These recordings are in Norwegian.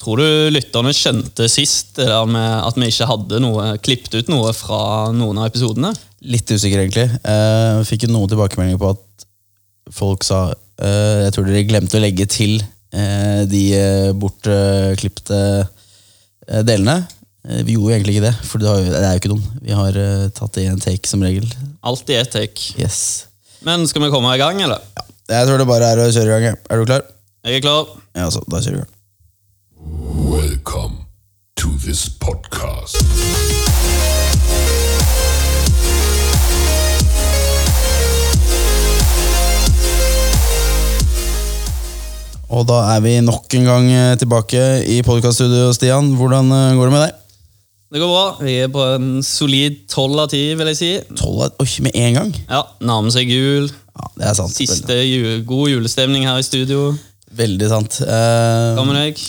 Tror du lytterne skjønte sist at vi ikke hadde noe, klippet ut noe fra noen av episodene? Litt usikker, egentlig. Eh, fikk jo noen tilbakemeldinger på at folk sa eh, Jeg tror dere glemte å legge til eh, de bortklipte delene. Vi gjorde jo egentlig ikke det, for det, har det er jo ikke noen. Vi har tatt det i en take som regel. Alltid ett take. Yes. Men skal vi komme i gang, eller? Ja. Jeg tror det bare er å kjøre i gang. Er du klar? Jeg er klar. Ja, så, da kjører vi i gang. Welcome to this podcast. Og da er vi nok en gang eh, tilbake i podcaststudio, Stian. Hvordan eh, går det med deg? Det går bra. Vi er på en solid tolv av ti, vil jeg si. Tolv av- Oi, med en gang? Ja, Nærmer seg jul. Ja, det er sant. Siste jule, god julestemning her i studio. Veldig, veldig sant. Eh, Hva med deg?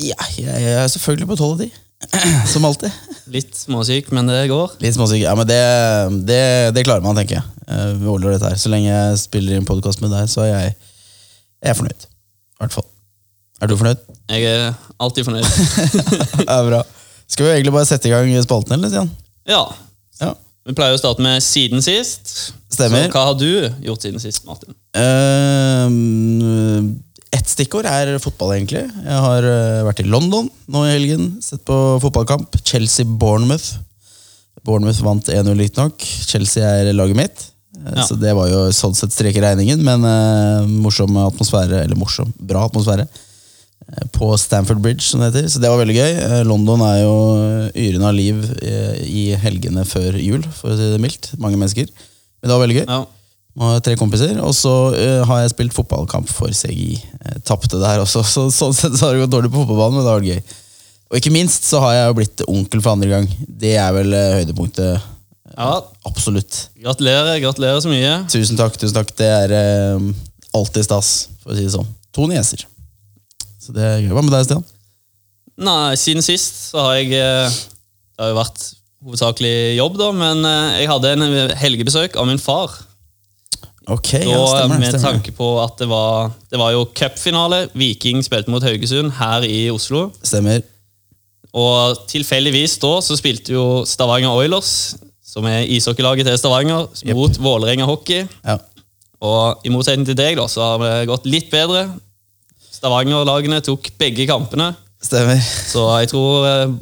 Ja, jeg er selvfølgelig på tolv av ti. Som alltid. Litt småsyk, men det går. Litt småsyk. Ja, men det, det, det klarer man, tenker jeg. Eh, Vi holder dette her. Så lenge jeg spiller inn podkast med deg, så er jeg, jeg er fornøyd. I hvert fall. Er du fornøyd? Jeg er alltid fornøyd. det er bra. Skal vi egentlig bare sette i gang spalten, eller, Stian? Ja. Ja. Vi pleier å starte med siden sist. Stemmer. Så hva har du gjort siden sist, Martin? Uh, Ett stikkord er fotball, egentlig. Jeg har eh, vært i London nå i helgen. Sett på fotballkamp. Chelsea-Bournemouth. Bournemouth vant 1-0, riktignok. Chelsea er laget mitt. Eh, Ja. Så det var jo sånn sett strek i regningen, men uh, morsom atmosfære. Eller morsom, bra atmosfære. På Stamford Bridge, som det heter. Så det var veldig gøy. London er jo yrende av liv i helgene før jul, for å si det mildt. Mange mennesker. Men det var veldig gøy. Ja. Og tre kompiser, og så uh, har jeg spilt fotballkamp for CGI. Uh, Tapte der også, så sånn sett så har det gått dårlig på fotballbanen, men det har vært gøy. Og ikke minst så har jeg jo blitt onkel for andre gang. Det er vel uh, høydepunktet. ja. Absolutt. Gratulerer. Gratulerer så mye. Tusen takk. tusen takk. Det er uh, alltid stas, for å si det sånn. To nieser. Så det er gøy. Hva med deg, Stian? Nei, Siden sist så har jeg eh, Det har jo vært hovedsakelig jobb, da, men eh, jeg hadde en helgebesøk av min far. Ok, Da, ja, stemmer, det, med stemmer. tanke på at det var, det var jo cupfinale. Viking spilte mot Haugesund her i Oslo. Stemmer. Og tilfeldigvis da så spilte jo Stavanger Oilers, som er ishockeylaget til Stavanger, yep. mot Vålerenga Hockey. Ja. Og i motsetning til deg da, så har det gått litt bedre. Stavanger-lagene tok begge kampene. Stemmer. Så jeg tror eh,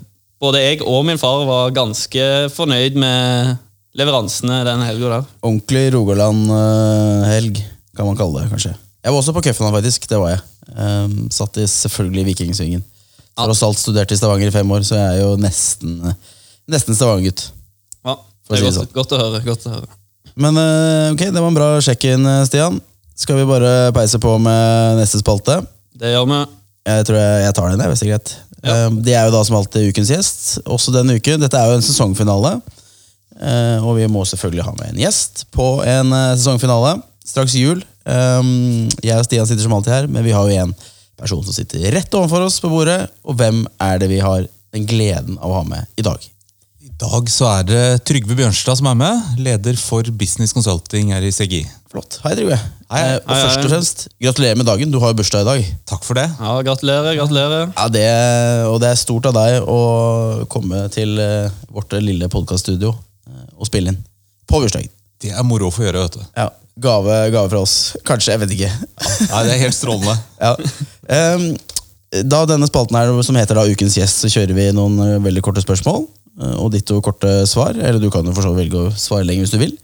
både jeg og min far var ganske fornøyd med leveransene den helga der. Ordentlig Rogaland-helg, kan man kalle det, kanskje. Jeg var også på cupen, faktisk. Det var jeg. Um, satt i selvfølgelig Vikingsvingen. Tross alt studert i Stavanger i fem år, så jeg er jo nesten, nesten Stavanger-gutt. Ja, det er godt, sånn. godt å høre. godt å høre. Men eh, ok, det var en bra sjekk-in, eh, Stian. Skal vi bare peise på med neste spalte? Det gjør vi. Jeg tror jeg, jeg tar den, jeg, hvis det er greit. Ja. Um, de er jo da som alltid ukens gjest, også denne uken. Dette er jo en sesongfinale. Eh, og vi må selvfølgelig ha med en gjest på en eh, sesongfinale. Straks jul. Um, jeg og Stian sitter som alltid her, men vi har jo en person som sitter rett overfor oss på bordet. Og hvem er det vi har den gleden av å ha med i dag? I dag så er det Trygve Bjørnstad som er med, leder for Business Consulting her i CGI. Flott. Hei, Trygve. Hei. Eh, og Hei, hei. først og fremst, gratulerer med dagen. Du har jo bursdag i dag. Takk for det. Ja, Gratulerer. gratulerer. Ja, det, Og det er stort av deg å komme til vårt lille podkaststudio og spille inn på bursdagen. Det er moro å få gjøre, vet du. Ja, gave, gave fra oss. Kanskje, jeg vet ikke. Nei, det er helt strålende. Ja. um, da denne spalten her, som heter da Ukens gjest, så kjører vi noen eh, veldig korte spørsmål. eh, Og ditto korte svar. Eller du kan jo for så velge å svare lenger hvis du vil.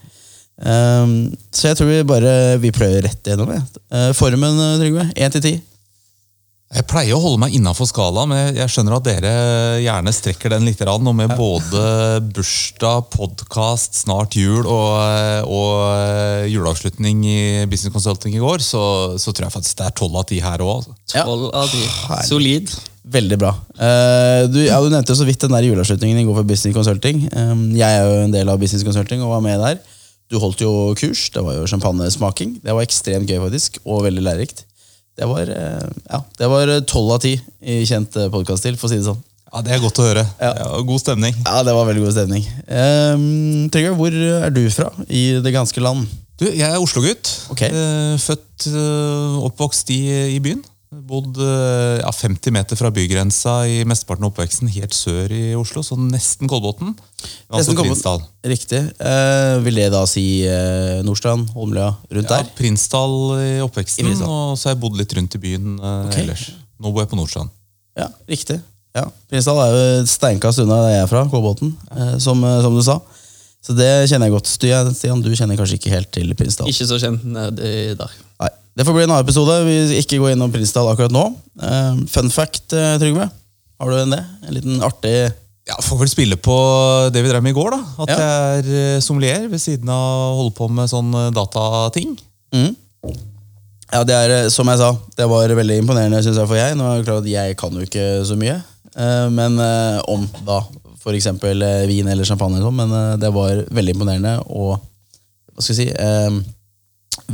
Um, så jeg tror vi bare vi prøver rett igjennom. det. Eh, Formen, Trygve? Én til ti? Jeg pleier å holde meg innafor skalaen, men jeg- skjønner at dere gjerne strekker den litt. Og med både bursdag, podkast, snart jul og, og juleavslutning i Business Consulting i går, så, så tror jeg faktisk det er tolv av ti her òg. Ja. Av ti. Herlig. Solid. Veldig bra. Eh, du, ja, du nevnte jo så vidt den der juleavslutningen i går for Business Consulting. Jeg er jo en del av Business Consulting og var med der. Du holdt jo kurs. Det var jo champagnesmaking. Det var ekstremt gøy, faktisk, og veldig lærerikt. Det var eh, ja, det var tolv av ti i kjent podkast-stil, for å si det sånn. Ja, Det er godt å høre. Ja. Ja, god stemning. Ja, det var veldig god stemning. Um, Trygve, hvor er du fra i det ganske land? Du, Jeg er Oslo-gutt. Ok. Eh, Født og oppvokst i, i byen. Bodd eh, ja, 50 meter fra bygrensa i mesteparten av oppveksten, helt sør i Oslo, så nesten Kolbotn. Altså Prinsdal. Riktig. Eh, vil det da si eh, Nordstrand, Holmlia, rundt Ja, der? Prinsdal i oppveksten, I og så har jeg bodd litt rundt i byen eh, okay. ellers. Nå bor jeg på Nordstrand. Ja, riktig. Ja. Prinsdal er jo et steinkast unna der jeg er fra, Kolbotn, eh, som, eh, som du sa. Så det kjenner jeg godt. Stian, du kjenner kanskje ikke helt til Prinsdal? Ikke så kjent nedi der. Det får bli en annen episode. Vi ikke gå innom Prinsdal akkurat nå. Eh, fun fact, eh, Trygve. Har du en det? En liten artig Ja, Får vel spille på det vi drev med i går, da. At Ja. jeg er eh, sommelier ved siden av å holde på med sånn datating. Mm. Ja, det er som jeg sa, det var veldig imponerende, synes jeg, for jeg. Nå er det klart at jeg kan jo ikke så mye. Men om da f.eks. vin eller champagne, og sånn, men det var veldig imponerende og hva skal jeg si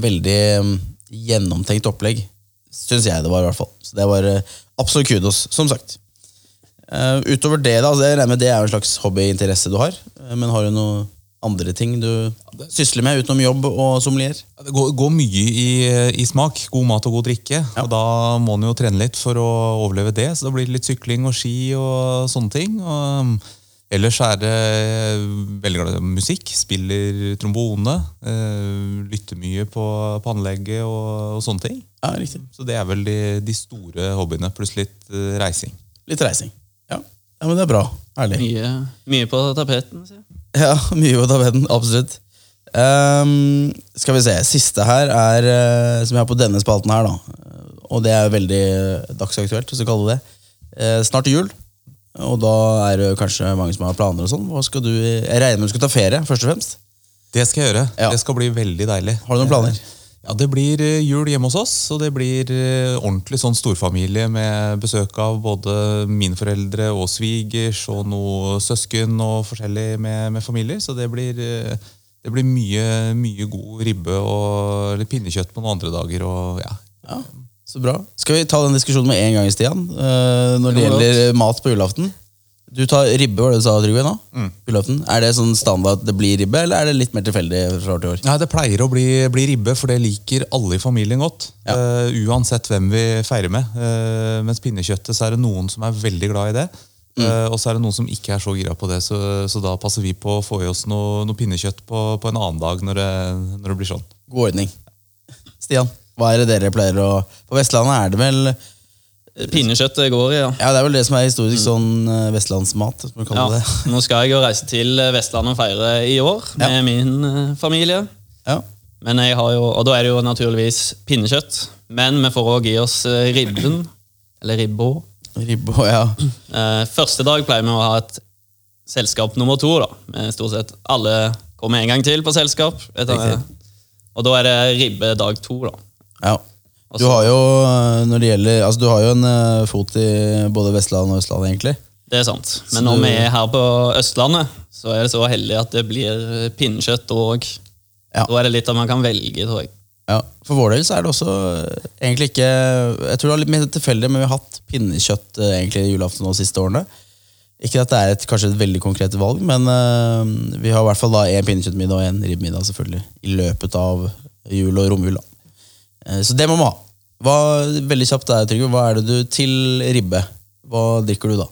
Veldig eh, gjennomtenkt opplegg, syns jeg det var, i hvert fall. Så det var eh, absolutt kudos, som sagt. Uh, utover det, da, det, det er jo en slags hobbyinteresse du har. eh, men har du noen andre ting du sysler med utenom jobb og sommelier? Ja, Det går, går mye i, i smak. God mat og god drikke. Og da må en jo trene litt for å overleve det. Så det blir litt sykling og ski og sånne ting. Og ellers er det veldig glad i musikk. Spiller trombone. eh, lytter mye på, på anlegget og, og sånne ting. Ja, riktig. Så det er vel de, de store hobbyene, pluss litt eh, reising. Litt reising. Ja. ja, men det er bra. Herlig. Mye, mye på tapeten. sier jeg. Ja, mye på tapeten. Absolutt. Um, skal vi se. Siste her er eh, som jeg har på denne spalten her, da. Og det er veldig dagsaktuelt, hvis du kaller det det. Uh, snart jul. Og da er det kanskje mange som har planer og sånn. Hva skal du Jeg regner med du skal ta ferie, først og fremst. Det skal jeg gjøre. Ja. Det skal bli veldig deilig. Har du noen planer? Ja, Det blir eh, jul hjemme hos oss, og det blir eh, ordentlig sånn storfamilie med besøk av både mine foreldre og svigers og noe søsken og forskjellig med, med familier. Så det blir, eh, det blir mye, mye god ribbe og litt pinnekjøtt på noen andre dager. og ja. Ja, Så bra. Skal vi ta den diskusjonen med en gang, Stian? Uh, når det gjelder mat på julaften. Du tar ribbe, var det du sa, Trygve? nå? Julaften. Er det sånn standard at det blir ribbe, eller er det litt mer tilfeldig fra år til år? Nei, Det pleier å bli, bli ribbe, for det liker alle i familien godt. Ja. Uh, uansett hvem vi feirer med. Uh, mens pinnekjøttet så er det noen som er veldig glad i det. Eh, og så er det noen som ikke er så gira på det, så, så da passer vi på å få i oss noe, noe pinnekjøtt på, på en annen dag når det, når det blir sånn. God ordning. Stian, hva er det dere pleier å På Vestlandet er det vel Pinnekjøttet går i, ja. Ja, det er vel det som er historisk sånn eh, vestlandsmat, som ja. det. Nå skal jeg jo reise til Vestlandet og feire i år med Ja. min eh, familie. Ja. Men jeg har jo, og da er det jo naturligvis pinnekjøtt. Men vi får òg gi oss eh, ribben. Eller ribba. Ribba, ja. Eh, første dag pleier vi å ha et selskap nummer to. da. Med stort sett alle kommer en gang til på selskap. Og da er det ribbe dag to. da. Ja. Du har jo eh, når det gjelder, altså du har jo en eh, fot i både Vestland og Østland, egentlig. Det er sant. Men når vi er her på Østlandet, så er det så heldig at det blir pinnekjøtt og Ja. Da er det litt at man kan velge, tror jeg. Ja, For vår del så er det også eh, egentlig ikke Jeg tror det er litt mer tilfeldig, men vi har hatt pinnekjøtt eh, egentlig julaften de siste årene. Ikke at det er et, kanskje et veldig konkret valg, men eh, vi har i hvert fall da én pinnekjøttmiddag og én ribbemiddag selvfølgelig, i løpet av jul og romjul. Eh, så det må vi ha. Hva, veldig kjapt der, Trygve. Hva er det du til ribbe? Hva drikker du da?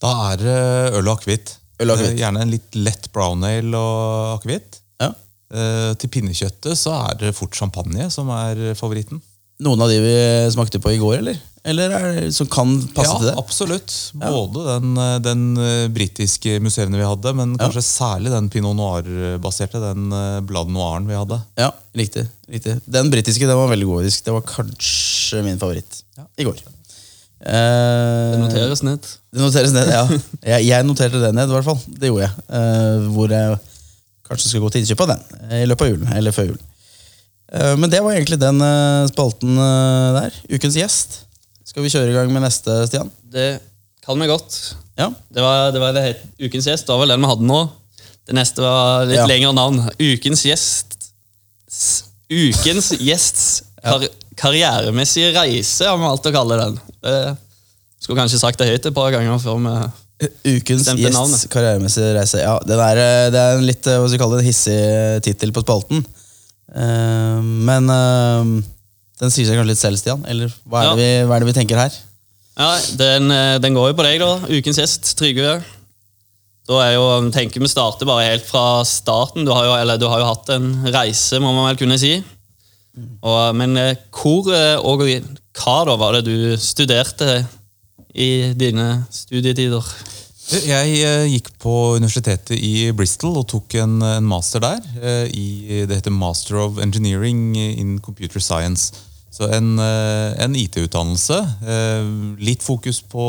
Da er det øl og akevitt. Øl og akevitt. Eh, Gjerne en litt lett brown ale og akevitt. Ja. Eh, Til pinnekjøttet så er det fort champagne som er favoritten. Noen av de vi smakte på i går, eller? Eller er det, som kan passe ja, til det? absolutt. Både den, eh, den eh, britiske museene vi hadde, men kanskje særlig den pinot noir-baserte, den Blad Noiren vi hadde. Ja, riktig. riktig. Den britiske den var veldig god. Det var kanskje min favoritt i går. Eh, Det noteres ned. Det noteres ned, ja. Jeg, jeg noterte det ned, i hvert fall. Det gjorde jeg. Eh, hvor jeg kanskje skal gå til innkjøp av den eh, i løpet av julen. Eller før julen. Men det var egentlig den eh, spalten eh, der. Ukens gjest. Skal vi kjøre i gang med neste, Stian? Det kan vi godt. Ja. Det var det, var det het, ukens gjest. Det var vel den vi hadde nå. Det neste var litt Ja. lengre navn. Ukens gjest Ukens gjests kar karrieremessige reise, har vi valgt å kalle den. Det skulle kanskje sagt det høyt et par ganger før vi Ukens gjests karrieremessige reise. Ja, det, er, eh, det er en litt eh, hva skal vi kalle det, hissig tittel på spalten. Uh, men eh, Den sier seg kanskje litt selv, Stian? Eller hva er, Ja. det, vi, hva er det vi tenker her? Ja, den, eh, den går jo på deg, da. Ukens gjest, Trygve. Da er jo, tenker vi starter bare helt fra starten. Du har jo, eller, du har jo hatt en reise, må man vel kunne si. Og, men eh, hvor eh, og hva da var det du studerte i dine studietider? Jeg eh, gikk på universitetet i Bristol og tok en, en master der. eh, I, det heter Master of Engineering in Computer Science. Så en, eh, en IT-utdannelse. eh, Litt fokus på,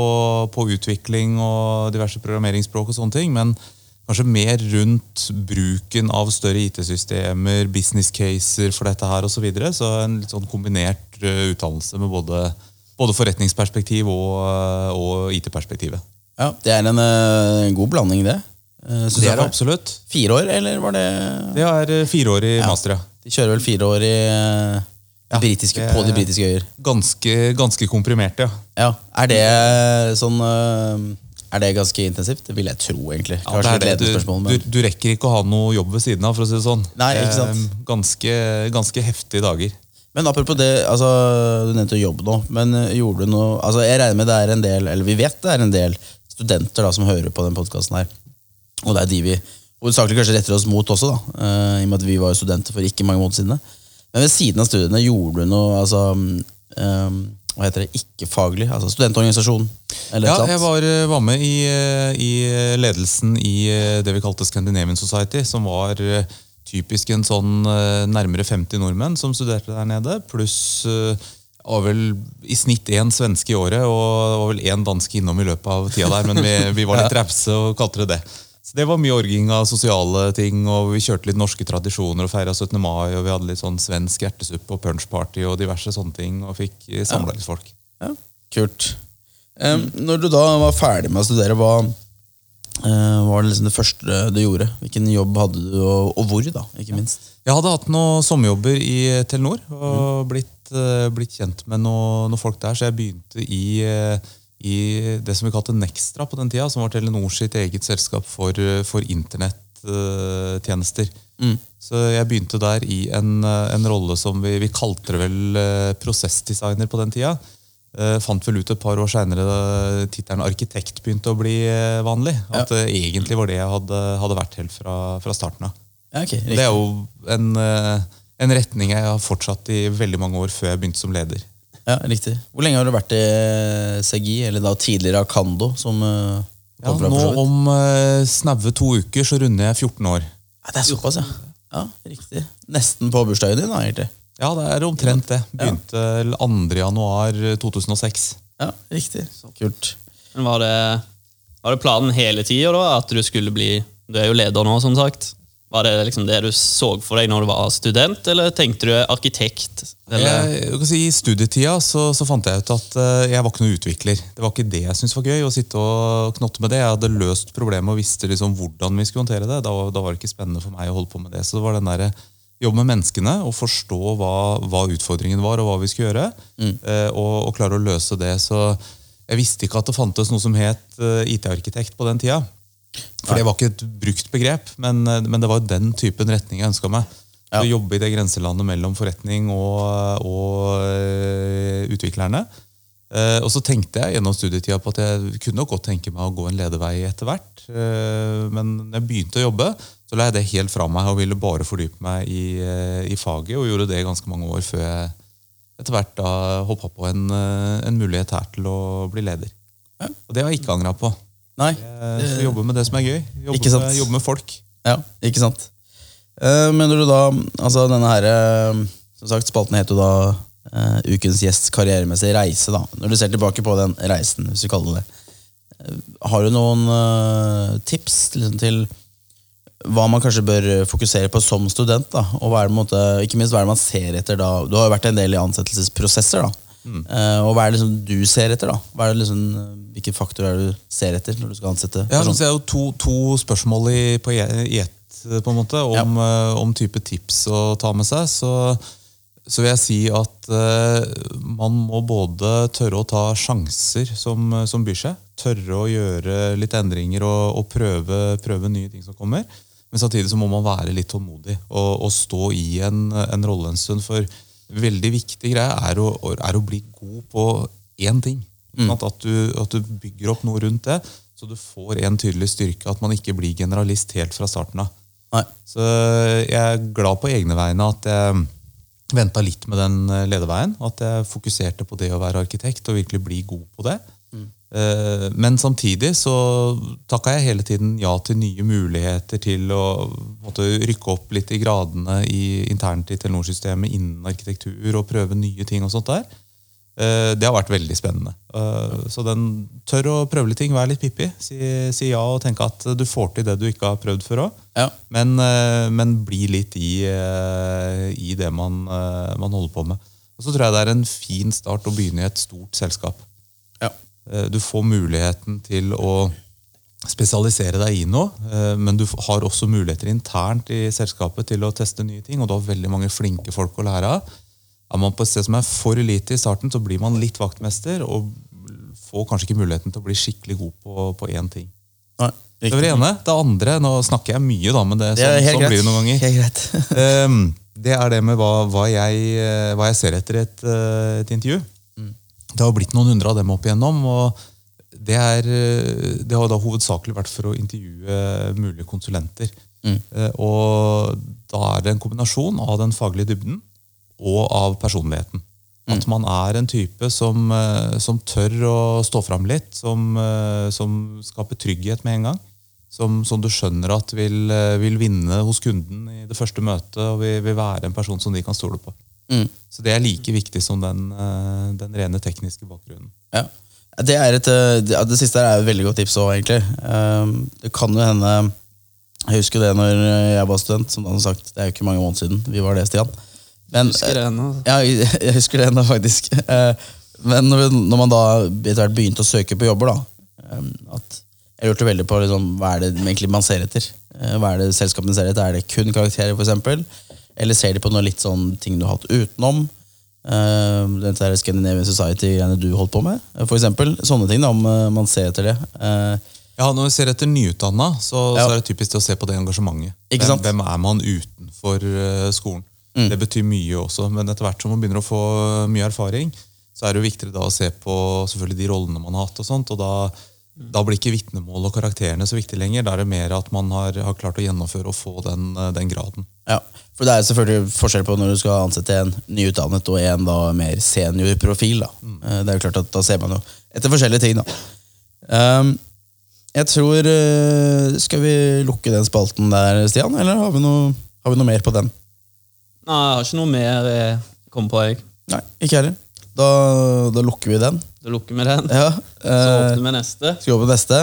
på utvikling og diverse programmeringsspråk og sånne ting, men kanskje mer rundt bruken av større IT-systemer, business caser for dette her osv. Så, videre. så en litt sånn kombinert eh, utdannelse med både, både forretningsperspektiv og, og IT-perspektivet. Ja, Det er en eh, god blanding, det. Synes Det er det absolutt. Fire år, eller var det Det er eh, fireårig master, ja. De kjører vel fire år i, Ja, britiske, på de britiske øyer. Ganske, ganske komprimert, ja. Ja, Er det sånn eh, Er det ganske intensivt? Det vil jeg tro, egentlig. ja det er det. Du, men... du, du rekker ikke å ha noe jobb ved siden av, for å si det sånn. Nei, ikke sant. Eh, Ganske, ganske heftige dager. Men apropos det, altså, du nevnte jobb nå, men eh, gjorde du noe altså, Jeg regner med det er en del, eller vi vet det er en del studenter da, som hører på den podkasten her. Og det er de vi hovedsakelig kanskje retter oss mot også, da, eh, i og med at vi var studenter for ikke mange måneder siden. Men ved siden av studiene gjorde du noe altså, um, hva heter det, ikke-faglig? Altså studentorganisasjon? Eller Ja, jeg var, eh, var med i, eh, i ledelsen i eh, det vi kalte Scandinavian Society, som var eh, typisk en sånn eh, nærmere 50 nordmenn som studerte der nede, pluss eh, var vel i snitt én svenske i året, og det var vel én danske innom i løpet av tida der, men vi, vi var litt rause og kalte det det. Så Det var mye orging av sosiale ting, og vi kjørte litt norske tradisjoner og feira 17. mai, og vi hadde litt sånn svensk hjertesuppe og punchparty og diverse sånne ting, og fikk samla litt folk. Ja, kult. Eh, når du da var ferdig med å studere, hva uh, var det liksom det første du gjorde? Hvilken jobb hadde du, og, og hvor, da, ikke minst? Jeg hadde hatt noen sommerjobber i Telenor og blitt, uh, blitt kjent med noen noe folk der, så jeg begynte i, eh, i det som vi kalte Nextra på den tida, som var Telenor sitt eget selskap for, eh, for internettjenester. Så jeg begynte der i en, eh, en rolle som vi, vi kalte det vel eh, prosessdesigner på den tida. Eh, fant vel ut et par år seinere da tittelen arkitekt begynte å bli vanlig. At det egentlig var det jeg hadde, hadde vært helt fra, fra starten av. Ja, okay, Det er jo en, en retning jeg har fortsatt i veldig mange år før jeg begynte som leder. Ja, riktig. Hvor lenge har du vært i Segi, eller da tidligere Akando, som eh, Ja, fra nå om uh, snaue to uker så runder jeg 14 år. Ja, det er såpass, ja. ja. Riktig. Nesten på bursdagen din, da, egentlig. Ja, det er omtrent det. Begynte ja. 2. januar 2006. Ja, riktig. Kult. Men var det, var det planen hele tida da, at du skulle bli Du er jo leder nå, som sagt. Var det liksom det du så for deg når du var student, eller tenkte du arkitekt? Eller? Jeg, si, I studietida så, så fant jeg ut at eh, jeg var ikke noen utvikler. Det var ikke det jeg syntes var gøy. å sitte og knotte med det. Jeg hadde løst problemet og visste liksom hvordan vi skulle håndtere det. Da, var- da var det ikke spennende for meg å holde på med det. Så det var den der, jobbe med menneskene og forstå hva, hva utfordringen var og hva vi skulle gjøre. eh, og, og klare å løse det. Så jeg visste ikke at det fantes noe som het eh, IT-arkitekt på den tida. For det var ikke et brukt begrep, men, men det var den typen retning jeg ønska meg. Ja. Å jobbe i det grenselandet mellom forretning og, og eh, utviklerne. Uh, og så tenkte jeg gjennom studietida på at jeg kunne godt tenke meg å gå en ledervei etter hvert. Uh, men når jeg begynte å jobbe, så la jeg det helt fra meg og ville bare fordype meg i, uh, i faget. Og gjorde det ganske mange år før jeg etter hvert da hoppa på en, en mulighet her til å bli leder. Og det har jeg ikke angra på. Nei, Så skal jobbe med det som er gøy. Jobbe, Ikke sant. Med, jobbe med folk. ja, ikke sant. Eh, mener du da Altså, denne her eh, Som sagt, spalten heter jo da uh, Ukens gjests karrieremessige reise, da. Når du ser tilbake på den reisen, hvis du kaller det eh, Har du noen tips liksom, til hva man kanskje bør fokusere på som student? da, og hva er det, måte, Ikke minst hva er det man ser etter da? Du har jo vært en del i ansettelsesprosesser. da, Eh, og hva er det liksom du ser etter? da? Liksom, eh, hvilke faktorer er det du ser etter når du skal ansette Ja, så det er jo to, to spørsmål i, på i i ett, på en måte, om, ja. om type tips å ta med seg. Så, så vil jeg si at uh, man må både tørre å ta sjanser som, som byr seg. Tørre å gjøre litt endringer og, og prøve, prøve nye ting som kommer. Men samtidig så må man være litt tålmodig og, og stå i en, en rolle en stund. For veldig viktig greie er å, er å bli god på én ting. Mm. At, du, at du bygger opp noe rundt det, så du får en tydelig styrke. At man ikke blir generalist helt fra starten av. Nei. Så jeg er glad på egne vegne at jeg venta litt med den eh, lederveien. At jeg fokuserte på det å være arkitekt og virkelig bli god på det. Eh, Men samtidig så takka jeg hele tiden ja til nye muligheter til å måtte rykke opp litt i gradene i, internt i Telenor-systemet innen arkitektur og prøve nye ting og sånt der. Eh, Det har vært veldig spennende. Eh, Så den tør å prøve litt ting, vær litt pippi. Si, si ja og tenke at du får til det du ikke har prøvd før òg. Ja. Men, eh, men bli litt i, eh, i det man, eh, man holder på med. Og så tror jeg det er en fin start å begynne i et stort selskap. Eh, Du får muligheten til å spesialisere deg i noe, eh, men du har også muligheter internt i selskapet til å teste nye ting, og du har veldig mange flinke folk å lære av. Er man på et sted som er for lite i starten, så blir man litt vaktmester og får kanskje ikke muligheten til å bli skikkelig god på, på én ting. Nei, Det var det ene. Det andre, nå snakker jeg mye, da, men det, sånn, det sånn blir det noen ganger. Ehm, det er det med hva, hva, jeg, eh, hva jeg ser etter i et, et intervju. Det har blitt noen hundre av dem opp igjennom. og det, er, eh, det har da hovedsakelig vært for å intervjue mulige konsulenter. Mm. Og da er det en kombinasjon av den faglige dybden og av personligheten. At man er en type som, eh, som tør å stå fram litt, som, eh, som skaper trygghet med en gang. Som, som du skjønner at vil, eh, vil vinne hos kunden i det første møtet og vil, vil være en person som de kan stole på. Så det er like viktig som den, eh, den rene tekniske bakgrunnen. Ja. Det, er et, eh, det, det siste her er et veldig godt tips òg, egentlig. Um, Det kan jo hende Jeg husker det når jeg var student, som han sagt. Det er jo ikke mange måneder siden vi var det, Stian. Men, Husker det ennå. Ja, jeg jeg husker det ennå, faktisk. Eh, Men når, man da etter hvert begynte å søke på jobber, da eh, at Jeg lurte veldig på liksom, hva er det egentlig man ser etter. Hva er det selskapene ser etter? Er det kun karakterer, f.eks.? Eller ser de på noe litt sånn ting du har hatt utenom? Uh, den der Scandinavian Society-greiene du holdt på med, for eksempel. Sånne ting, da, om eh, man ser etter det. Uh, Ja, Når vi ser etter nyutdanna, så, Ja. så er det typisk å se på det engasjementet. Ikke Hvem, hvem er man utenfor skolen? Det betyr mye også, men etter hvert som man begynner å få mye erfaring, så er det jo viktigere da å se på selvfølgelig de rollene man har hatt. og sånt, og da, da blir ikke vitnemål og karakterene så viktig lenger. Da er det mer at man har, har klart å gjennomføre og få den, eh, den graden. Ja, for det er selvfølgelig forskjell på når du skal ansette en nyutdannet og en da mer seniorprofil. Da. Mm. Det er jo klart at da ser man jo etter forskjellige ting. da. Um, jeg tror eh, Skal vi lukke den spalten der, Stian? Eller har vi noe, har vi noe mer på den? Nei, jeg har ikke noe mer jeg kom på, jeg. Nei, ikke heller. Da, da lukker vi den. Da lukker vi den. Ja, Så eh, åpner vi neste. skal vi åpne neste.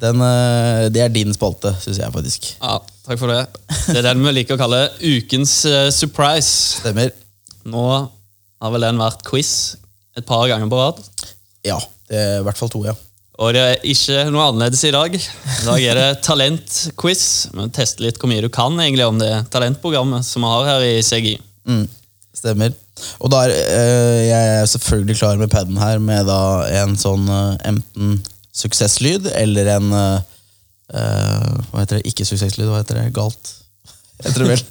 Den, eh, det er din spalte, syns jeg faktisk. Ja, takk for det. Det er den vi liker å kalle ukens eh, surprise. Stemmer. Nå har vel den vært quiz et par ganger på rad. Ja. Det er i hvert fall to, ja. Og det er ikke noe annerledes i dag. I dag er det talentquiz. Vi tester litt hvor mye du kan egentlig om det talentprogrammet som vi har her i CGI. Mm, stemmer. Og da er øh, jeg er selvfølgelig klar med paden her med da en sånn øh, enten suksesslyd eller en eh, Hva heter det? Ikke suksesslyd, hva heter det? Galt? Heter det vel?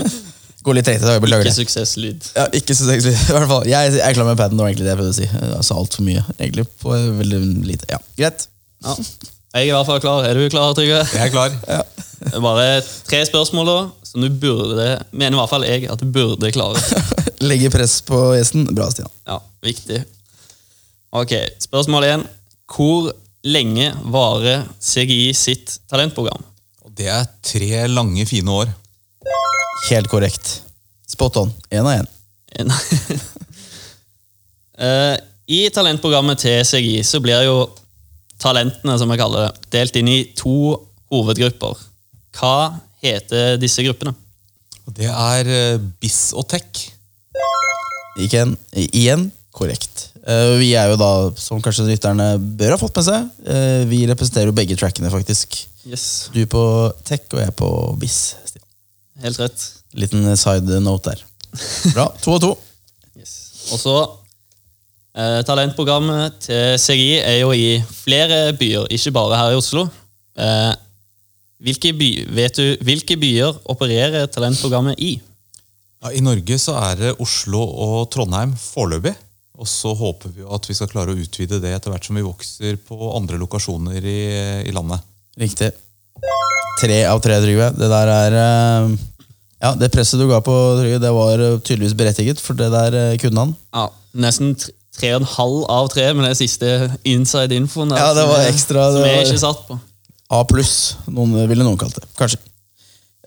Går litt tregt i dag, jeg beklager Ikke det. suksesslyd. Ja, ikke suksesslyd, i hvert fall. Jeg, jeg er klar med paden, det var egentlig det jeg prøvde å si. Altså altfor mye, egentlig. På veldig lite. Ja, greit. Ja. Jeg er i hvert fall klar. Er du klar, Trygve? Jeg er klar. Er Bare tre spørsmål da, som du burde mener i hvert fall jeg at du burde klare. Legge press på gjesten. Bra, Stian. Ja, viktig. Ok, Spørsmål én. Hvor lenge varer CGI sitt talentprogram? Det er tre lange, fine år. Helt korrekt. Spot on. Én av én. En- Eh, I talentprogrammet til CGI så blir jo talentene, som vi kaller det, delt inn i to hovedgrupper. Hva heter disse gruppene? Det er eh, BIS og Tech. Ikke en, igjen korrekt. Eh, vi er jo da, som kanskje lytterne bør ha fått med seg, eh, vi representerer jo begge trackene, faktisk. Yes, Du på tech, og jeg på BIS. Stian. Helt rett. Liten side note der. Bra. To og to. Yes. Og så Talentprogrammet til CGI er jo i flere byer, ikke bare her i Oslo. Eh, hvilke, by, vet du, hvilke byer opererer talentprogrammet i? Ja, I Norge så er det Oslo og Trondheim foreløpig. Og så håper vi at vi skal klare å utvide det etter hvert som vi vokser på andre lokasjoner i, i landet. Riktig. Tre av tre, Trygve. Det der er eh, Ja, det presset du ga på Trygve, det var eh, tydeligvis berettiget, for det der eh, kunne han. Ja, nesten tre og en halv av tre med den siste inside infoen. der, Ja, det var ekstra, Som jeg ikke satt på. A pluss, ville noen kalt det. Kanskje.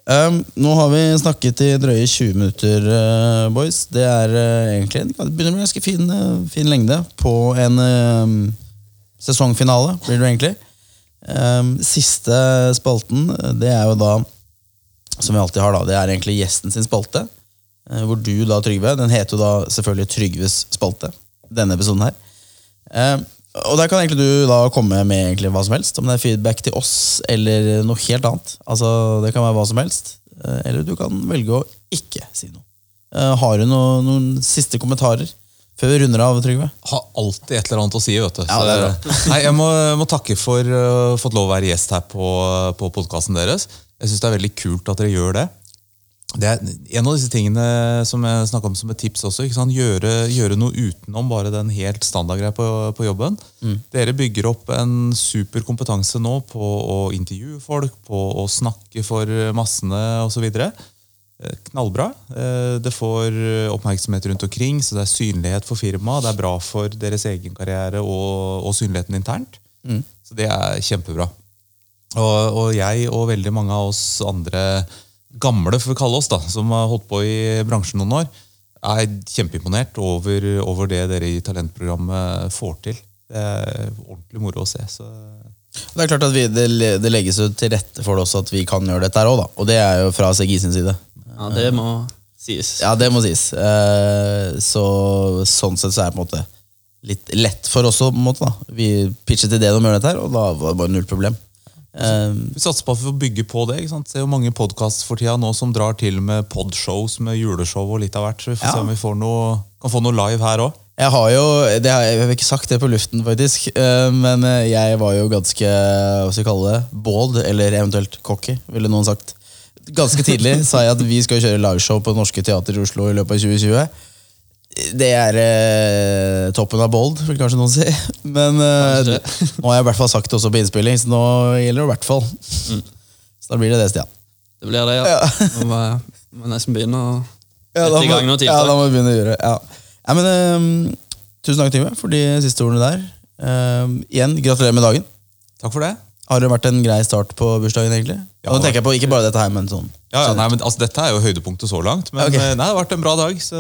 Um, nå har vi snakket i drøye 20 minutter, uh, boys. Det er uh, egentlig en, det begynner med en ganske fin, uh, fin lengde på en eh, sesongfinale, blir det egentlig. Um, siste spalten, det er jo da, som vi alltid har da, det er egentlig gjesten sin spalte. eh, hvor du da, Trygve, den heter jo da selvfølgelig Trygves spalte, denne episoden her. Eh, og der kan egentlig du da komme med egentlig hva som helst, om det er feedback til oss eller noe helt annet. Altså, Det kan være hva som helst. Eh, eller du kan velge å ikke si noe. Eh, har du noe, noen siste kommentarer før vi runder av, Trygve? Har alltid et eller annet å si, vet du. Ja, Så- det er nei, jeg må, må takke for å uh, fått lov å være gjest her på, på podkasten deres. Jeg syns det er veldig kult at dere gjør det. Det er en av disse tingene som jeg snakket om som et tips også. Gjøre, gjøre noe utenom bare den helt standardgreia på, på jobben. Dere bygger opp en super kompetanse nå på å intervjue folk, på å snakke for massene osv. Knallbra. Eh, Det får oppmerksomhet rundt omkring, så det er synlighet for firmaet. Det er bra for deres egen karriere og, og synligheten internt. Så det er kjempebra. Og, og jeg og veldig mange av oss andre gamle, får vi kalle oss, da, som har holdt på i bransjen noen år, er kjempeimponert over, over det dere i talentprogrammet får til. Det er ordentlig moro å se. Så Det er klart at vi, det, det legges jo til rette for det også at vi kan gjøre dette her òg. Og det er jo fra CGI sin side. Ja, Det må sies. Ja, det må sies. Eh, så sånn sett så er det på en måte litt lett for oss. på en måte da. Vi pitchet ideen om å gjøre dette her, og da var det bare null problem. Eh, Vi satser på at vi får bygge på det. ikke sant? Se jo mange podkaster for tida nå som drar til med podshows med juleshow og litt av hvert. Så vi får Ja. se om vi får noe, kan få noe live her òg. jeg har jo det har, Jeg har ikke sagt det på luften, faktisk, eh, men eh, jeg var jo ganske hva skal jeg kalle det, bold, eller eventuelt cocky, ville noen sagt. Ganske tidlig sa jeg at vi skal kjøre liveshow på Norske Teater i Oslo i løpet av 2020. Det er eh, toppen av bold, vil kanskje noen si. Men eh, nå har jeg i hvert fall sagt det også på innspilling, så nå gjelder det i hvert fall. Så da blir det det, Stian. Det blir det, ja. Nå må jeg må nesten begynne å Ja, sette i gang noen ja, da må vi begynne å gjøre. Ja. Ja, men, eh, tusen takk, Time, for de siste ordene der. Eh, igjen, gratulerer med dagen. Takk for det. Har det vært en grei start på bursdagen, egentlig? Ja. Nå tenker jeg på ikke bare dette her, men sånn. Ja, ja, nei, men altså, Dette er jo høydepunktet så langt. Men Ok. eh, nei, det har vært en bra dag. Så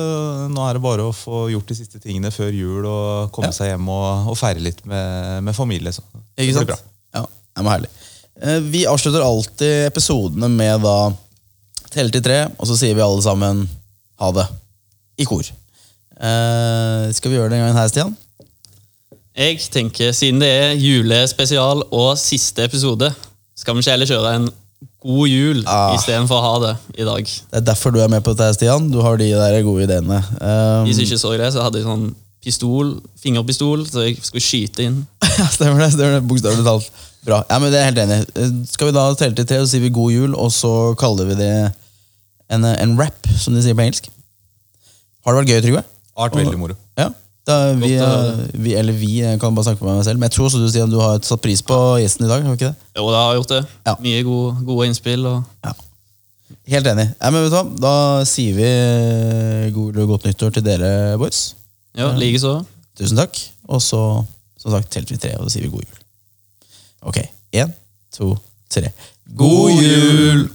nå er det bare å få gjort de siste tingene før jul og komme Ja. seg hjem og, og feire litt med, med familie. Så. det Ikke sant? bra. Ja, det var herlig. Eh, Vi avslutter alltid episodene med da telle til tre, og så sier vi alle sammen ha det. I kor. Eh, skal vi gjøre det en gang her, Stian? Jeg tenker, Siden det er julespesial og siste episode, skal vi ikke heller kjøre en god jul Ah. istedenfor å ha det i dag. Det er derfor du er med på dette, Stian. Du har de der gode ideene. Um, Hvis jeg ikke så det, så hadde jeg sånn pistol, fingerpistol, så jeg skulle skyte inn. Ja, stemmer det. stemmer det, Bokstavelig talt. Bra. Ja, men det er helt enig. Eh, Skal vi da telle til tre, så sier vi god jul, og så kaller vi det en, en rap, som de sier på engelsk. Har det vært gøy, Trygve? Har vært veldig moro. Da, vi, vi, eller vi, jeg kan bare snakke med meg selv, men jeg tror også du Stian, du har satt pris på gjesten i dag. har du ikke det? Jo, det har jeg gjort det. Ja. Mye gode, gode innspill. og Ja. Helt enig. Ja, men vet du hva? Da sier vi eh, god, godt nyttår til dere, boys. ja, Likeså. Tusen takk. Og så, som sagt, telte vi tre, og da sier vi god jul. Ok. Én, to, tre. God jul!